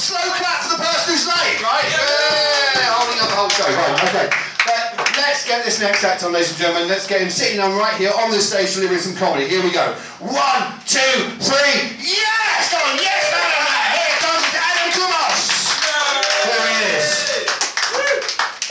slow clap for the person who's late, right? Yeah, holding up the whole show. Right, okay. But let's get this next act on, ladies and gentlemen. Let's get him sitting on right here on the stage delivering some comedy. Here we go. One, two, three. Yes! Come on, yes, Adam! Here comes Adam Coumus. There he is.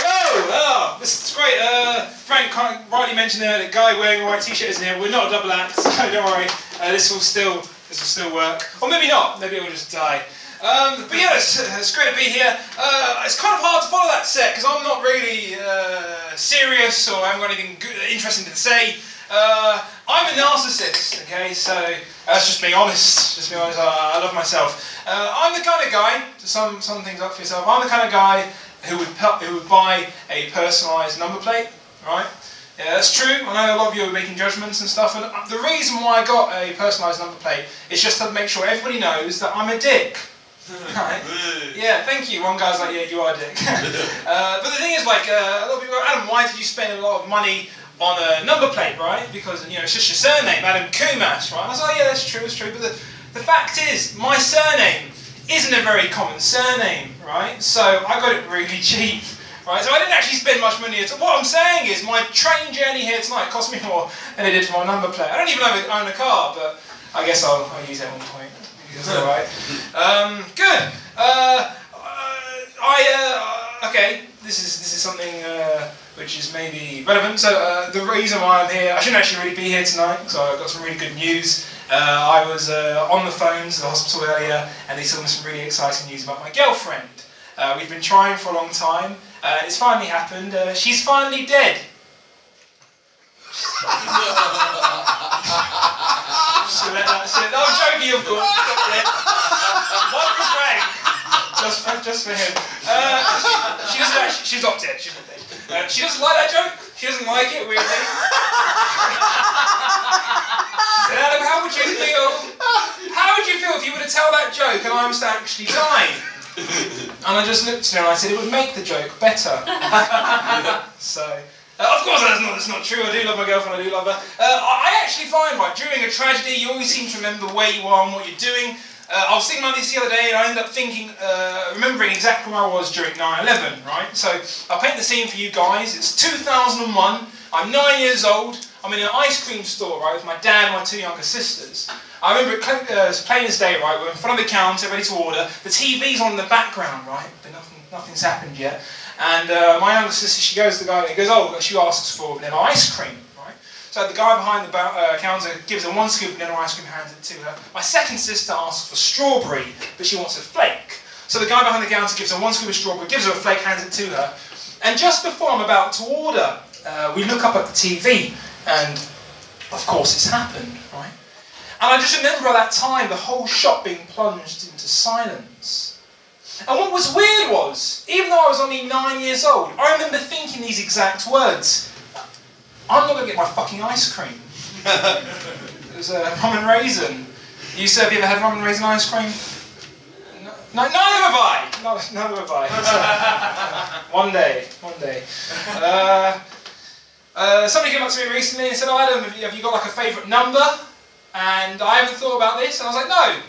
Hello! Oh, this is great. Uh, Frank rightly mentioned there that guy wearing a white t-shirt isn't here. We're not a double act, so don't worry. Uh, this will still this will still work, or maybe not. Maybe it will just die. Um, but yeah, it's, it's great to be here. Uh, it's kind of hard to follow that set because I'm not really uh, serious or I haven't got anything good, interesting to say. Uh, I'm a narcissist, okay, so that's just being honest. Just being honest, I, I love myself. Uh, I'm the kind of guy, to sum some things up for yourself, I'm the kind of guy who would, who would buy a personalised number plate, right? Yeah, that's true. I know a lot of you are making judgments and stuff, and uh, the reason why I got a personalised number plate is just to make sure everybody knows that I'm a dick. Right. Yeah, thank you. One guy's like, yeah, you are a dick. uh, but the thing is, like, uh, a lot of people go, Adam, why did you spend a lot of money on a number plate, right? Because, you know, it's just your surname, Adam Coumus, right? I was like, yeah, that's true, that's true. But the, the fact is, my surname isn't a very common surname, right? So I got it really cheap. Right, so I didn't actually spend much money at all. What I'm saying is my train journey here tonight cost me more than it did for my number plate. I don't even own a car, but I guess I'll, I'll use it at one point. All right. Um, good. Uh, I uh, okay. This is this is something uh, which is maybe relevant. So uh, the reason why I'm here, I shouldn't actually really be here tonight. So I've got some really good news. Uh, I was uh, on the phone to the hospital earlier, and they told me some really exciting news about my girlfriend. Uh, we've been trying for a long time, uh, and it's finally happened. Uh, she's finally dead. To let that sit. No, I'm joking, of course. For Frank. Just for, just for him. Uh, she, she doesn't she's dead. Uh, she doesn't like that joke. She doesn't like it, weirdly. Said, Adam, how would you feel? How would you feel if you were to tell that joke and I was to actually die? And I just looked at her and I said, it would make the joke better. so, uh, of course, that's not, that's not true. I do love my girlfriend, I do love her. Uh, I actually find, right, during a tragedy, you always seem to remember where you are and what you're doing. Uh, I was thinking about this the other day and I ended up thinking, uh, remembering exactly where I was during 9 11, right? So, I'll paint the scene for you guys. It's 2001. I'm nine years old. I'm in an ice cream store, right, with my dad and my two younger sisters. I remember uh, plain as day, right? We're in front of the counter, ready to order. The TV's on in the background, right? But nothing, nothing's happened yet. And uh, my younger sister, she goes to the guy and goes, oh, she asks for vanilla ice cream, right? So the guy behind the uh, counter gives her one scoop of vanilla ice cream, hands it to her. My second sister asks for strawberry, but she wants a flake. So the guy behind the counter gives her one scoop of strawberry, gives her a flake, hands it to her. And just before I'm about to order, uh, we look up at the TV, and of course it's happened, right? And I just remember at that time the whole shop being plunged into silence. And what was weird was, even though I was only nine years old, I remember thinking these exact words. I'm not going to get my fucking ice cream. it was a rum and raisin. You sir, have you ever had rum and raisin ice cream? No, no neither have I. No, neither have I. one day, one day. Uh, uh, somebody came up to me recently and said, oh, Adam, have you, have you got like a favourite number? And I haven't thought about this. And I was like, no.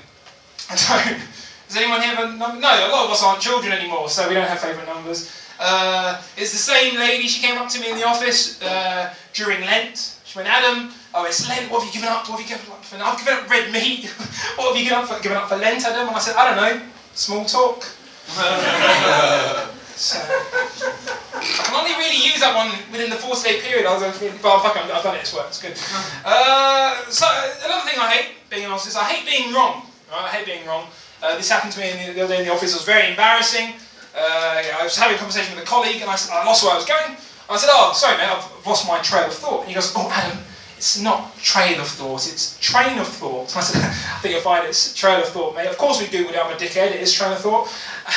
I don't. Does anyone here have a number? No, a lot of us aren't children anymore, so we don't have favourite numbers. Uh, it's the same lady, she came up to me in the office uh, during Lent. She went, Adam, oh, it's Lent, what have you given up? What have you given up for? I've given up red meat. what have you given up for, given up for Lent, Adam? And I said, I don't know, small talk. so, I can only really use that one within the 40 day period. I was like, well, fuck, I've done it, it's worked, it's good. Uh, so, thing I hate, being honest, is I hate being wrong. Right? I hate being wrong. Uh, this happened to me the, the other day in the office. It was very embarrassing. Uh, I was having a conversation with a colleague, and I, I lost where I was going. I said, "Oh, sorry, mate, I've lost my trail of thought." And he goes, "Oh, Adam, it's not trail of thought; it's train of thought." I said, "I think you'll find it's trail of thought, mate. Of course we googled it. I'm a dickhead. It is train of thought."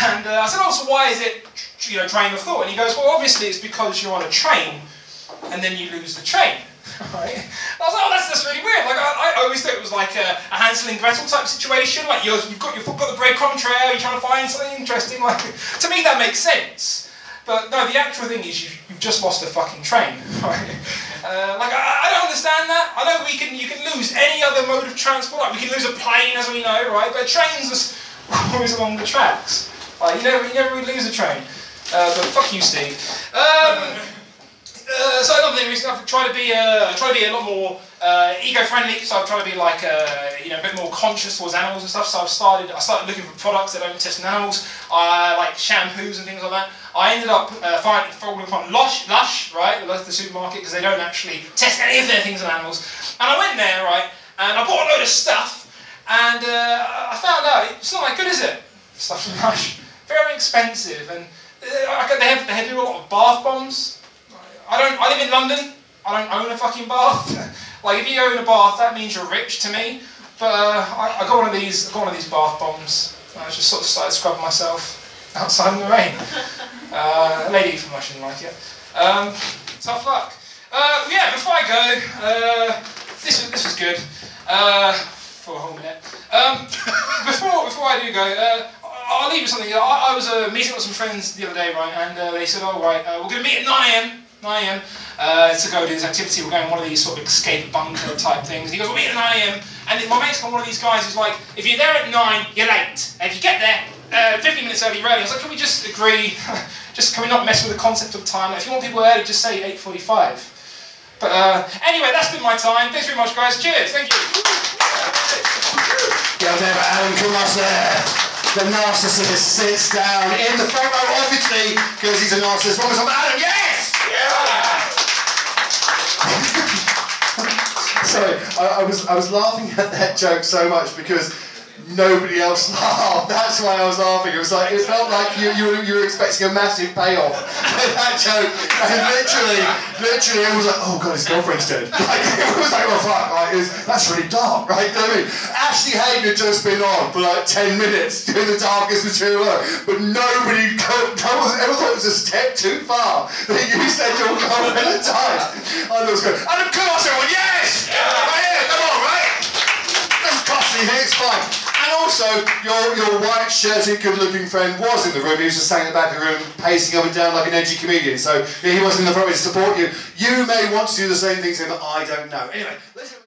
And uh, I said, "Oh, so why is it, you know, train of thought?" And he goes, "Well, obviously it's because you're on a train, and then you lose the train." Right? I was like, oh, that's, that's really weird. Like, I, I always thought it was like a, a Hansel and Gretel type situation. Like, you're, you've got you've got the breadcrumb trail, you're trying to find something interesting. Like, to me, that makes sense. But no, the actual thing is you've, you've just lost a fucking train. Right? Uh, like, I, I don't understand that. I know we can you can lose any other mode of transport. Like, we can lose a plane, as we know, right? But trains, are always along the tracks. Like you never, you never really lose a train. Uh, but fuck you, Steve. Um, thing recently, I've tried to be, uh, try to be a lot more uh, eco-friendly. So I've tried to be like, uh, you know, a bit more conscious towards animals and stuff. So I've started, I started looking for products that don't test animals, uh, like shampoos and things like that. I ended up uh, finding, falling upon Lush, Lush, right, the supermarket, because they don't actually test any of their things on animals. And I went there, right, and I bought a load of stuff, and uh, I found out it's not that good, is it? Stuff from Lush, very expensive, and uh, they have they have a lot of bath bombs. I don't. I live in London. I don't own a fucking bath. like if you own a bath, that means you're rich to me. But uh, I, I got one of these. I got one of these bath bombs. I just sort of started scrubbing myself outside in the rain. Uh, a lady from Russian like it. Um, tough luck. Uh, yeah, before I go, uh, this was this was good uh, for a whole minute. Um, before before I do go, uh, I'll leave you something. I, I was uh, meeting with some friends the other day, right, and uh, they said, "Oh, right, uh, we're going to meet at 9 a.m. 9 a.m. Uh, to go do this activity. We're going one of these sort of escape bunker type things." And he goes, "We'll meet at 9 a.m." And my mate's got one of these guys who's like, "If you're there at 9, you're late. And if you get there uh, 15 minutes early, you're early." I was like, "Can we just agree? just can we not mess with the concept of time? Like, if you want people early, just say 8:45." But uh, anyway, that's been my time. Thanks very much, guys. Cheers. Thank you. There, Alan the narcissist sits down in the front row, obviously, because he's a narcissist. What was up, Adam? Yeah! Sorry, I, I, was I was laughing at that joke so much because nobody else laughed. That's why I was laughing. It was like it felt like you you, you were expecting a massive payoff that joke, and literally, literally, it was like, oh god, his girlfriend's dead. Like, it was like, well, fuck, like, was, that's really dark, right? You know I mean, Ashley Hayden had just been on for like ten minutes doing the darkest material, but nobody ever thought it was a step too far that you said your girlfriend had died. I was going, and of course, everyone, yes, yeah. Oh, right here, come on, right? Doesn't cost anything, it's fine also, your, your white shirted, good looking friend was in the room. He was just standing in the back of the room, pacing up and down like an edgy comedian. So he wasn't in the front to support you. You may want to do the same things to him, I don't know. Anyway,